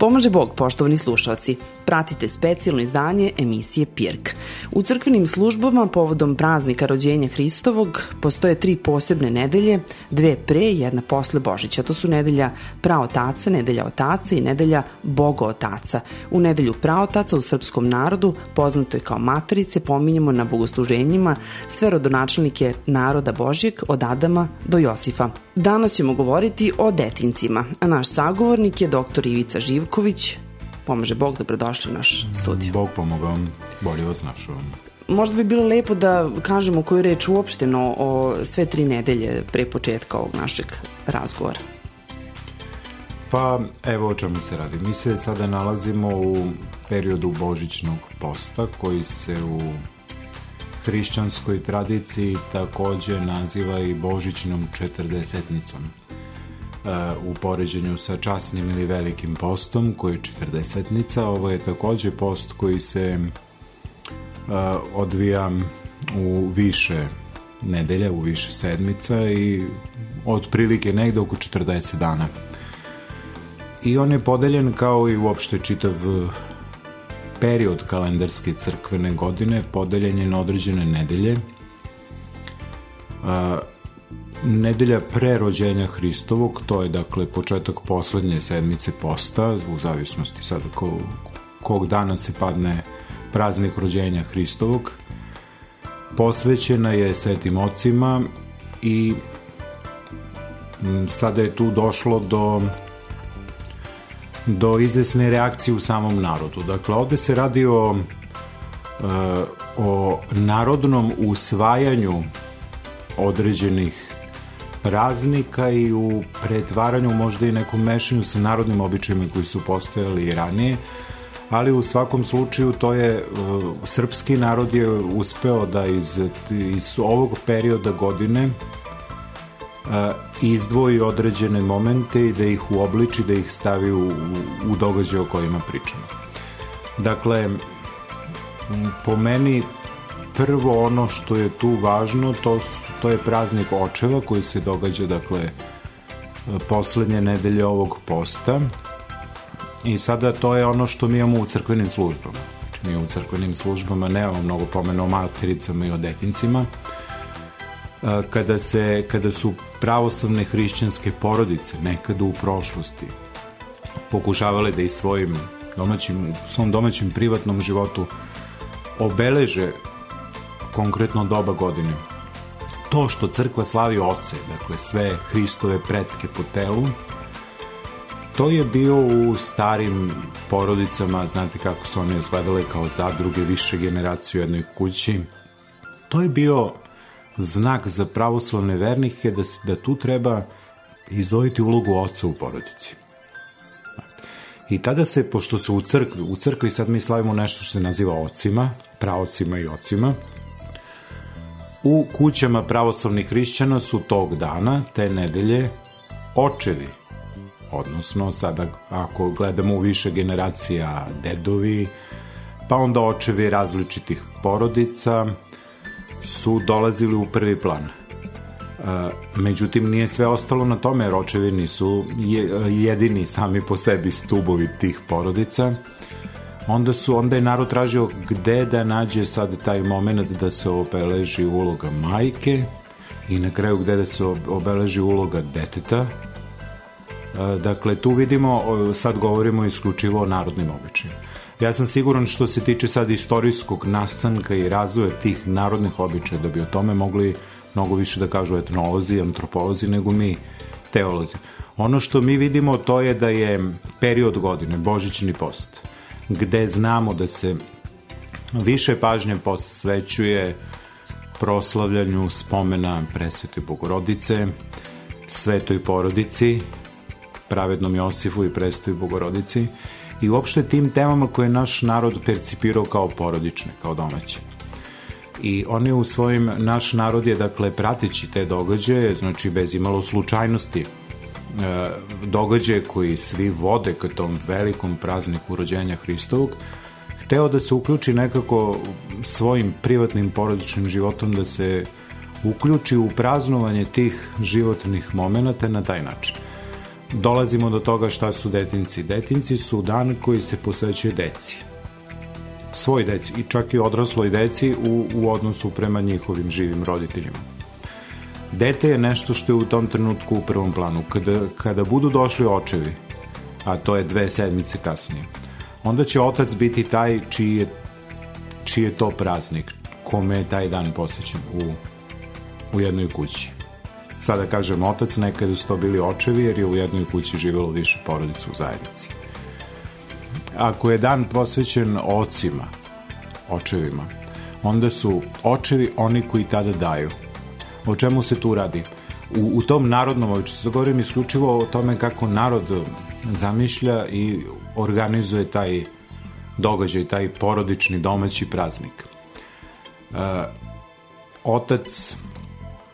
Pomaže Bog, poštovani slušalci. Pratite specijalno izdanje emisije Pirk. U crkvenim službama povodom praznika rođenja Hristovog postoje tri posebne nedelje, dve pre i jedna posle Božića. To su nedelja praotaca, nedelja otaca i nedelja Boga otaca. U nedelju praotaca u srpskom narodu, poznato je kao materice, pominjemo na bogosluženjima sve rodonačelnike naroda Božjeg od Adama do Josifa. Danas ćemo govoriti o detincima, a naš sagovornik je dr. Ivica Živković. Pomaže Bog, dobrodošli u naš studiju. Bog pomogao, bolje vas našao. Možda bi bilo lepo da kažemo koju reč uopšteno o sve tri nedelje pre početka ovog našeg razgovora. Pa, evo o čemu se radi. Mi se sada nalazimo u periodu božićnog posta koji se u hrišćanskoj tradiciji takođe naziva i božićnom četrdesetnicom e, u poređenju sa časnim ili velikim postom koji je četrdesetnica. Ovo je takođe post koji se uh, odvija u više nedelja, u više sedmica i otprilike negde oko 40 dana. I on je podeljen kao i uopšte čitav period kalendarske crkvene godine podeljen je na određene nedelje. Nedelja pre rođenja Hristovog, to je dakle početak poslednje sedmice posta, u zavisnosti sada ko, kog dana se padne praznik rođenja Hristovog, posvećena je svetim ocima i sada je tu došlo do do izvesne reakcije u samom narodu. Dakle, ovde se radi o, e, o narodnom usvajanju određenih praznika i u pretvaranju možda i nekom mešanju sa narodnim običajima koji su postojali i ranije, ali u svakom slučaju to je uh, srpski narod je uspeo da iz, iz ovog perioda godine izdvoji određene momente i da ih uobliči, da ih stavi u, u događaje o kojima pričamo. Dakle, po meni prvo ono što je tu važno, to, to je praznik očeva koji se događa, dakle, poslednje nedelje ovog posta i sada to je ono što mi imamo u crkvenim službama. Znači, mi u crkvenim službama nemamo mnogo pomena o matericama i o detincima, kada, se, kada su pravoslavne hrišćanske porodice nekada u prošlosti pokušavale da i svojim domaćim, svom domaćim privatnom životu obeleže konkretno doba godine. To što crkva slavi oce, dakle sve Hristove pretke po telu, to je bio u starim porodicama, znate kako su one izgledale kao zadruge više generacije u jednoj kući. To je bio znak za pravoslavne vernike da, da tu treba izdvojiti ulogu oca u porodici. I tada se, pošto su u crkvi, u crkvi sad mi slavimo nešto što se naziva ocima, praocima i ocima, u kućama pravoslavnih hrišćana su tog dana, te nedelje, očevi, odnosno sada ako gledamo u više generacija dedovi, pa onda očevi različitih porodica, su dolazili u prvi plan. Međutim, nije sve ostalo na tome, jer očevi nisu jedini sami po sebi stubovi tih porodica. Onda, su, onda je narod tražio gde da nađe sad taj moment da se obeleži uloga majke i na kraju gde da se obeleži uloga deteta. Dakle, tu vidimo, sad govorimo isključivo o narodnim običajima. Ja sam siguran što se tiče sad istorijskog nastanka i razvoja tih narodnih običaja, da bi o tome mogli mnogo više da kažu etnolozi, antropolozi, nego mi teolozi. Ono što mi vidimo to je da je period godine, božićni post, gde znamo da se više pažnje posvećuje proslavljanju spomena presvete Bogorodice, svetoj porodici, pravednom Josifu i prestoj Bogorodici, i uopšte tim temama koje je naš narod percipirao kao porodične, kao domaće. I oni u svojim, naš narod je dakle prateći te događaje, znači bez imalo slučajnosti, e, događaje koji svi vode ka tom velikom prazniku rođenja Hristovog, hteo da se uključi nekako svojim privatnim porodičnim životom da se uključi u praznovanje tih životnih momenta na taj način. Dolazimo do toga šta su detinci. Detinci su dan koji se posvećuje deci. Svoj deci i čak i odrasloj deci u, u odnosu prema njihovim živim roditeljima. Dete je nešto što je u tom trenutku u prvom planu. Kada, kada budu došli očevi, a to je dve sedmice kasnije, onda će otac biti taj čiji je, čiji je to praznik, kome je taj dan posvećen u, u jednoj kući. Sada kažem otac, nekada su to bili očevi jer je u jednoj kući živelo više porodica u zajednici. Ako je dan posvećen ocima, očevima, onda su očevi oni koji tada daju. O čemu se tu radi? U, u tom narodnom, ovo se govorim isključivo o tome kako narod zamišlja i organizuje taj događaj, taj porodični domaći praznik. E, otac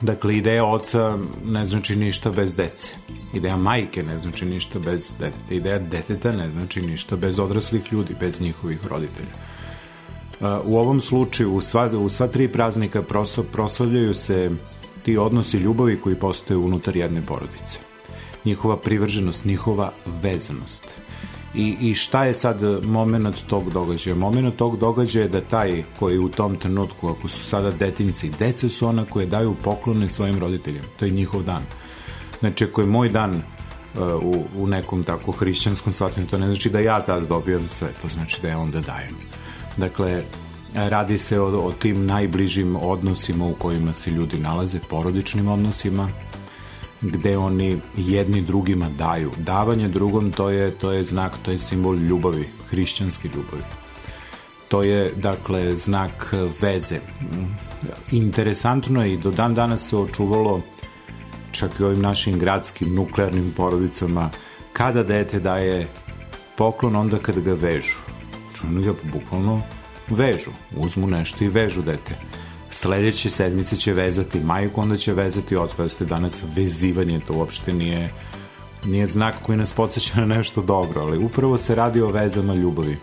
Dakle, ideja oca ne znači ništa bez dece. Ideja majke ne znači ništa bez deteta. Ideja deteta ne znači ništa bez odraslih ljudi, bez njihovih roditelja. U ovom slučaju, u sva, u sva tri praznika proslavljaju se ti odnosi ljubavi koji postoje unutar jedne porodice. Njihova privrženost, njihova vezanost. I, I šta je sad moment tog događaja? Moment tog događaja je da taj koji u tom trenutku, ako su sada detinci, dece su ona koje daju poklone svojim roditeljima. To je njihov dan. Znači, ako je moj dan uh, u, u nekom tako hrišćanskom shvatanju, to ne znači da ja tad dobijam sve, to znači da ja onda dajem. Dakle, radi se o, o tim najbližim odnosima u kojima se ljudi nalaze, porodičnim odnosima, gde oni jedni drugima daju. Davanje drugom to je, to je znak, to je simbol ljubavi, hrišćanske ljubavi. To je, dakle, znak veze. Interesantno je i do dan danas se očuvalo čak i ovim našim gradskim nuklearnim porodicama kada dete daje poklon onda kada ga vežu. Čujem ga bukvalno vežu. Uzmu nešto i vežu dete sledeće sedmice će vezati majku, onda će vezati ste danas vezivanje, to uopšte nije, nije znak koji nas podsjeća na nešto dobro, ali upravo se radi o vezama ljubavi.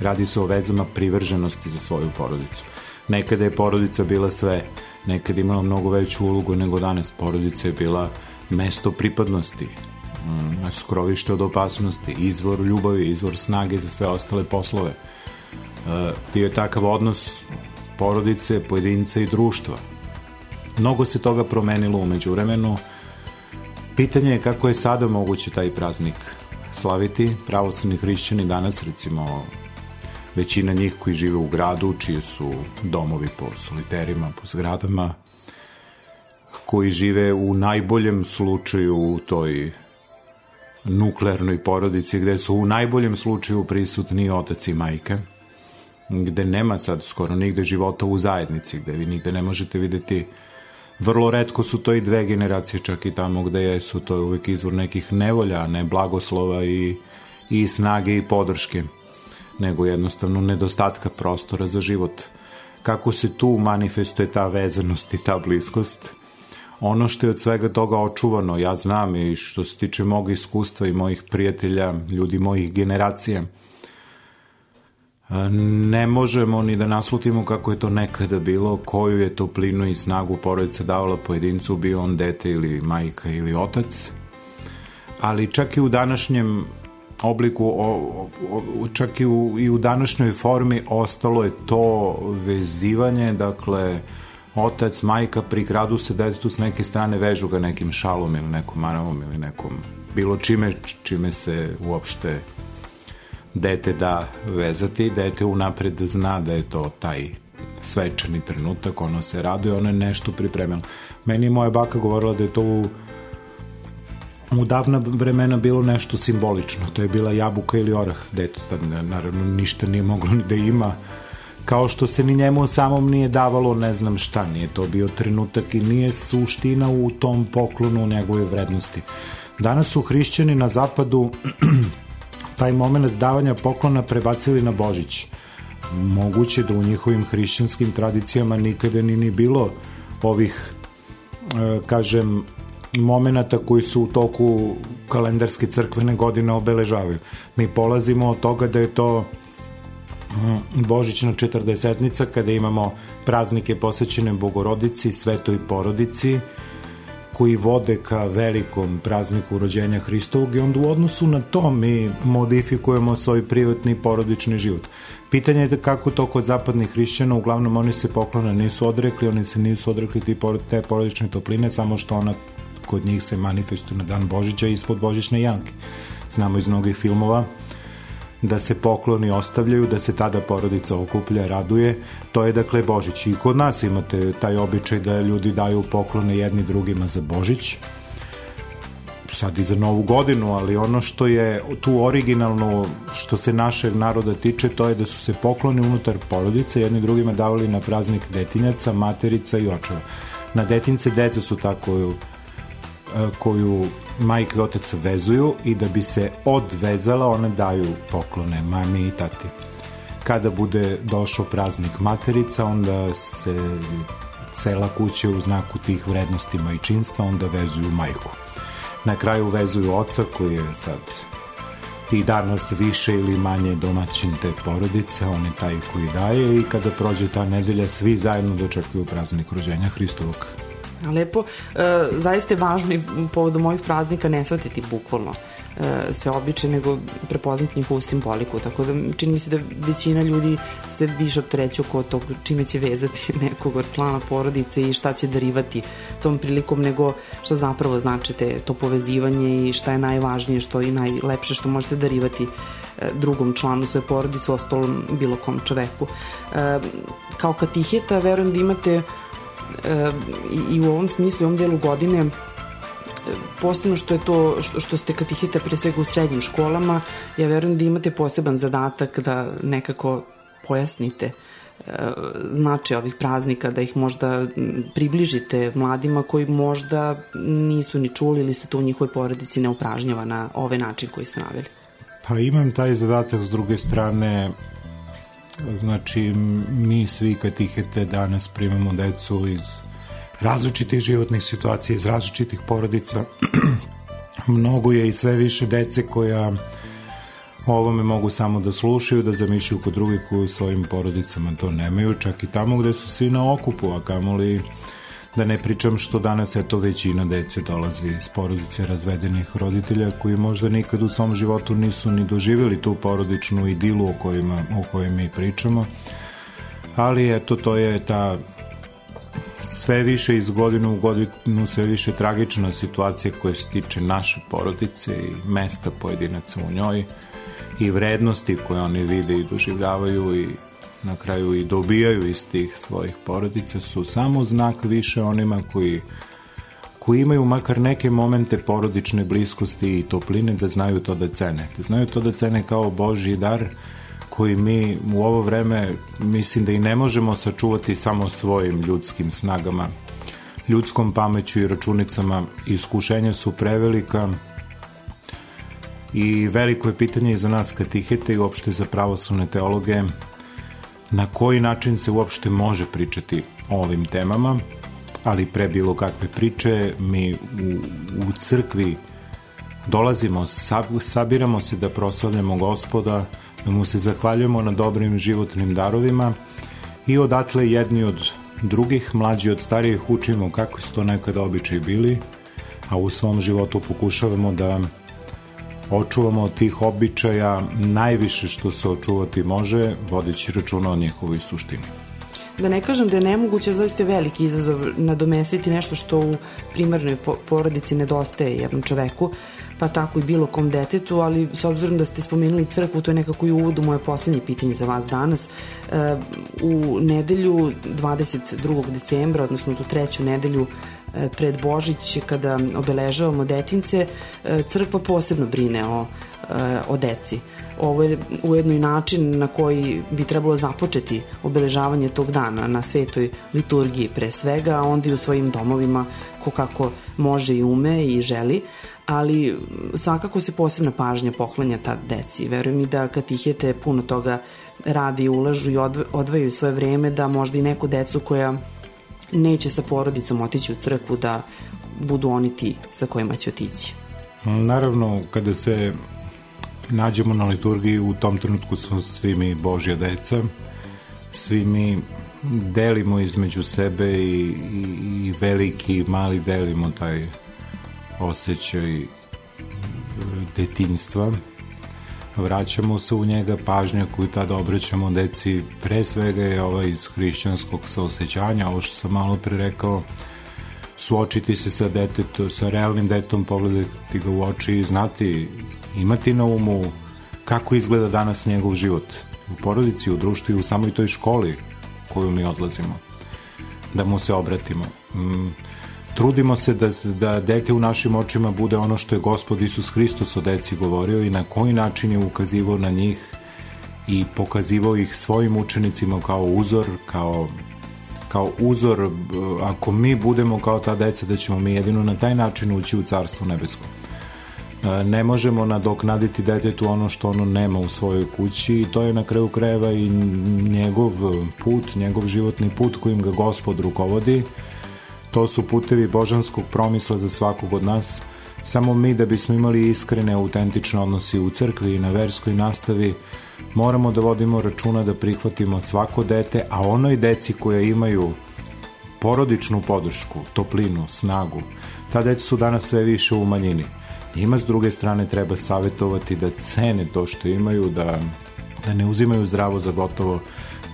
Radi se o vezama privrženosti za svoju porodicu. Nekada je porodica bila sve, nekada imala mnogo veću ulogu nego danas. Porodica je bila mesto pripadnosti, mm, skrovište od opasnosti, izvor ljubavi, izvor snage za sve ostale poslove. E, bio je takav odnos porodice, pojedince i društva. Mnogo se toga promenilo umeđu vremenu. Pitanje je kako je sada moguće taj praznik slaviti. Pravoslavni hrišćani danas, recimo, većina njih koji žive u gradu, čiji su domovi po soliterima, po zgradama, koji žive u najboljem slučaju u toj nuklearnoj porodici gde su u najboljem slučaju prisutni otac i majka – gde nema sad skoro nigde života u zajednici, gde vi nigde ne možete videti vrlo redko su to i dve generacije čak i tamo gde jesu, to je uvek izvor nekih nevolja, ne blagoslova i, i snage i podrške, nego jednostavno nedostatka prostora za život. Kako se tu manifestuje ta vezanost i ta bliskost? Ono što je od svega toga očuvano, ja znam i što se tiče mog iskustva i mojih prijatelja, ljudi mojih generacija – ne možemo ni da naslutimo kako je to nekada bilo, koju je toplinu i snagu porodica davala pojedincu, bio on dete ili majka ili otac. Ali čak i u današnjem obliku, čak i u, i u današnjoj formi ostalo je to vezivanje, dakle, otac, majka prikradu se detetu s neke strane, vežu ga nekim šalom ili nekom maravom ili nekom bilo čime, čime se uopšte dete da vezati, dete unapred zna da je to taj svečani trenutak, ono se raduje, ono je nešto pripremilo. Meni je moja baka govorila da je to u, u davna vremena bilo nešto simbolično, to je bila jabuka ili orah, dete tad naravno ništa nije moglo ni da ima, kao što se ni njemu samom nije davalo ne znam šta, nije to bio trenutak i nije suština u tom poklonu njegove vrednosti. Danas su hrišćani na zapadu taj moment davanja poklona prebacili na Božić. Moguće da u njihovim hrišćanskim tradicijama nikada ni ni bilo ovih, e, kažem, momenata koji su u toku kalendarske crkvene godine obeležavaju. Mi polazimo od toga da je to mm, Božićna četrdesetnica kada imamo praznike posvećene Bogorodici, Svetoj porodici koji vode ka velikom prazniku rođenja Hristovog i onda u odnosu na to mi modifikujemo svoj privatni porodični život. Pitanje je da kako to kod zapadnih hrišćana, uglavnom oni se poklona nisu odrekli, oni se nisu odrekli te porodične topline, samo što ona kod njih se manifestuje na dan Božića ispod Božićne janke. Znamo iz mnogih filmova da se pokloni ostavljaju, da se tada porodica okuplja, raduje. To je dakle Božić. I kod nas imate taj običaj da ljudi daju poklone jedni drugima za Božić sad i za novu godinu, ali ono što je tu originalno što se našeg naroda tiče, to je da su se pokloni unutar porodice jedni drugima davali na praznik detinjaca, materica i očeva. Na detince deca su ta koju, e, koju majke i otac vezuju i da bi se odvezala one daju poklone mami i tati. Kada bude došao praznik materica, onda se cela kuća u znaku tih vrednosti majčinstva onda vezuju majku na kraju vezuju oca koji je sad i danas više ili manje domaćin te porodice, on je taj koji daje i kada prođe ta nedelja svi zajedno dočekuju praznik rođenja Hristovog. Lepo, e, zaista je važno i povodom ovih praznika ne shvatiti bukvalno e, sve običe, nego prepoznati njihovu simboliku, tako da čini mi se da većina ljudi se više optreću oko tog čime će vezati nekog od plana porodice i šta će darivati tom prilikom, nego šta zapravo značite to povezivanje i šta je najvažnije, što i najlepše što možete darivati e, drugom članu svoje porodice, u ostalom bilo kom čoveku. E, kao katiheta, verujem da imate i, i u ovom smislu, u ovom delu godine posebno što je to što, što ste katihita pre svega u srednjim školama, ja verujem da imate poseban zadatak da nekako pojasnite e, značaj ovih praznika, da ih možda približite mladima koji možda nisu ni čuli ili se to u njihovoj porodici ne upražnjava na ovaj način koji ste naveli. Pa imam taj zadatak s druge strane znači mi svi katihete danas primamo decu iz različitih životnih situacija, iz različitih porodica. Mnogo je i sve više dece koja ovome mogu samo da slušaju, da zamišljaju kod drugih koji u svojim porodicama to nemaju, čak i tamo gde su svi na okupu, a kamoli da ne pričam što danas eto većina dece dolazi iz porodice razvedenih roditelja koji možda nikad u svom životu nisu ni doživjeli tu porodičnu idilu o, kojima, o kojoj mi pričamo ali eto to je ta sve više iz godinu u godinu sve više tragična situacija koja se tiče naše porodice i mesta pojedinaca u njoj i vrednosti koje oni vide i doživljavaju i na kraju i dobijaju iz tih svojih porodica su samo znak više onima koji koji imaju makar neke momente porodične bliskosti i topline da znaju to da cene. Da znaju to da cene kao Božji dar koji mi u ovo vreme mislim da i ne možemo sačuvati samo svojim ljudskim snagama, ljudskom pameću i računicama. Iskušenja su prevelika i veliko je pitanje i za nas katihete i uopšte za pravoslavne teologe na koji način se uopšte može pričati o ovim temama, ali pre bilo kakve priče mi u, u crkvi dolazimo, sab, sabiramo se da proslavljamo gospoda, da mu se zahvaljujemo na dobrim životnim darovima i odatle jedni od drugih, mlađi od starijih učimo kako su to nekada običaj bili, a u svom životu pokušavamo da očuvamo od tih običaja najviše što se očuvati može, vodeći računa o njihovoj suštini. Da ne kažem da je nemoguće, zaista veliki izazov nadomestiti nešto što u primarnoj porodici nedostaje jednom čoveku, pa tako i bilo kom detetu, ali s obzirom da ste spomenuli crkvu, to je nekako i uvod u moje poslednje pitanje za vas danas. E, u nedelju 22. decembra, odnosno tu treću nedelju pred Božić, kada obeležavamo detince, e, crkva posebno brine o, o deci. Ovo je ujedno i način na koji bi trebalo započeti obeležavanje tog dana na svetoj liturgiji pre svega, a onda i u svojim domovima ko kako može i ume i želi ali svakako se posebna pažnja poklanja ta deci. Verujem i da katihete puno toga radi, ulažu i odvajaju svoje vreme da možda i neku decu koja neće sa porodicom otići u crkvu da budu oni ti sa kojima će otići. Naravno, kada se nađemo na liturgiji, u tom trenutku smo svi mi Božja deca, svi mi delimo između sebe i, i, i veliki i mali delimo taj osjećaj e, detinstva vraćamo se u njega pažnja koju tada obraćamo deci pre svega je ova iz hrišćanskog saosećanja ovo što sam malo pre rekao suočiti se sa detetom, sa realnim detetom, pogledati ga u oči i znati, imati na umu kako izgleda danas njegov život u porodici, u društvu i u samoj toj školi koju mi odlazimo. Da mu se obratimo. Mm, trudimo se da, da dete u našim očima bude ono što je gospod Isus Hristos o deci govorio i na koji način je ukazivao na njih i pokazivao ih svojim učenicima kao uzor, kao kao uzor, ako mi budemo kao ta deca, da ćemo mi jedino na taj način ući u Carstvo nebesko. E, ne možemo nadoknaditi detetu ono što ono nema u svojoj kući i to je na kraju krajeva i njegov put, njegov životni put kojim ga gospod rukovodi. To su putevi božanskog promisla za svakog od nas. Samo mi da bismo imali iskrene, autentične odnosi u crkvi i na verskoj nastavi, moramo da vodimo računa da prihvatimo svako dete, a onoj deci koja imaju porodičnu podršku, toplinu, snagu, ta deca su danas sve više u manjini. Njima s druge strane treba savjetovati da cene to što imaju, da, da ne uzimaju zdravo za gotovo,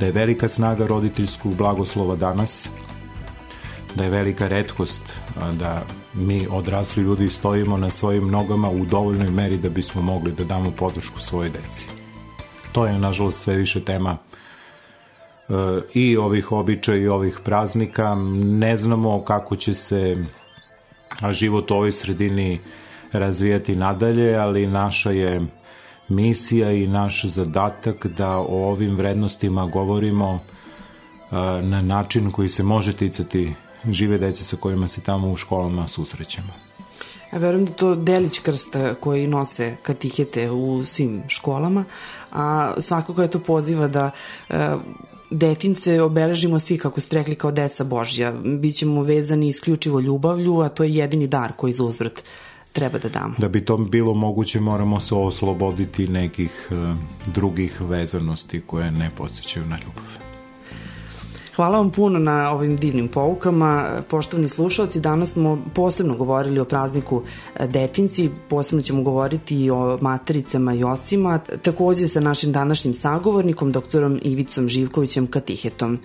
da je velika snaga roditeljskog blagoslova danas, da je velika redkost da mi odrasli ljudi stojimo na svojim nogama u dovoljnoj meri da bismo mogli da damo podršku svojoj deci. To je, nažalost, sve više tema e, i ovih običaja i ovih praznika. Ne znamo kako će se život u ovoj sredini razvijati nadalje, ali naša je misija i naš zadatak da o ovim vrednostima govorimo e, na način koji se može ticati žive dece sa kojima se tamo u školama susrećemo. Ja verujem da to delić krsta koji nose katihete u svim školama, a svakako je to poziva da e, detince obeležimo svi, kako ste rekli, kao deca Božja. Bićemo vezani isključivo ljubavlju, a to je jedini dar koji za uzvrat treba da damo. Da bi to bilo moguće, moramo se osloboditi nekih uh, drugih vezanosti koje ne podsjećaju na ljubav. Hvala vam puno na ovim divnim poukama. Poštovni slušalci, danas smo posebno govorili o prazniku e, detinci, posebno ćemo govoriti i o matericama i ocima, takođe sa našim današnjim sagovornikom, doktorom Ivicom Živkovićem Katihetom.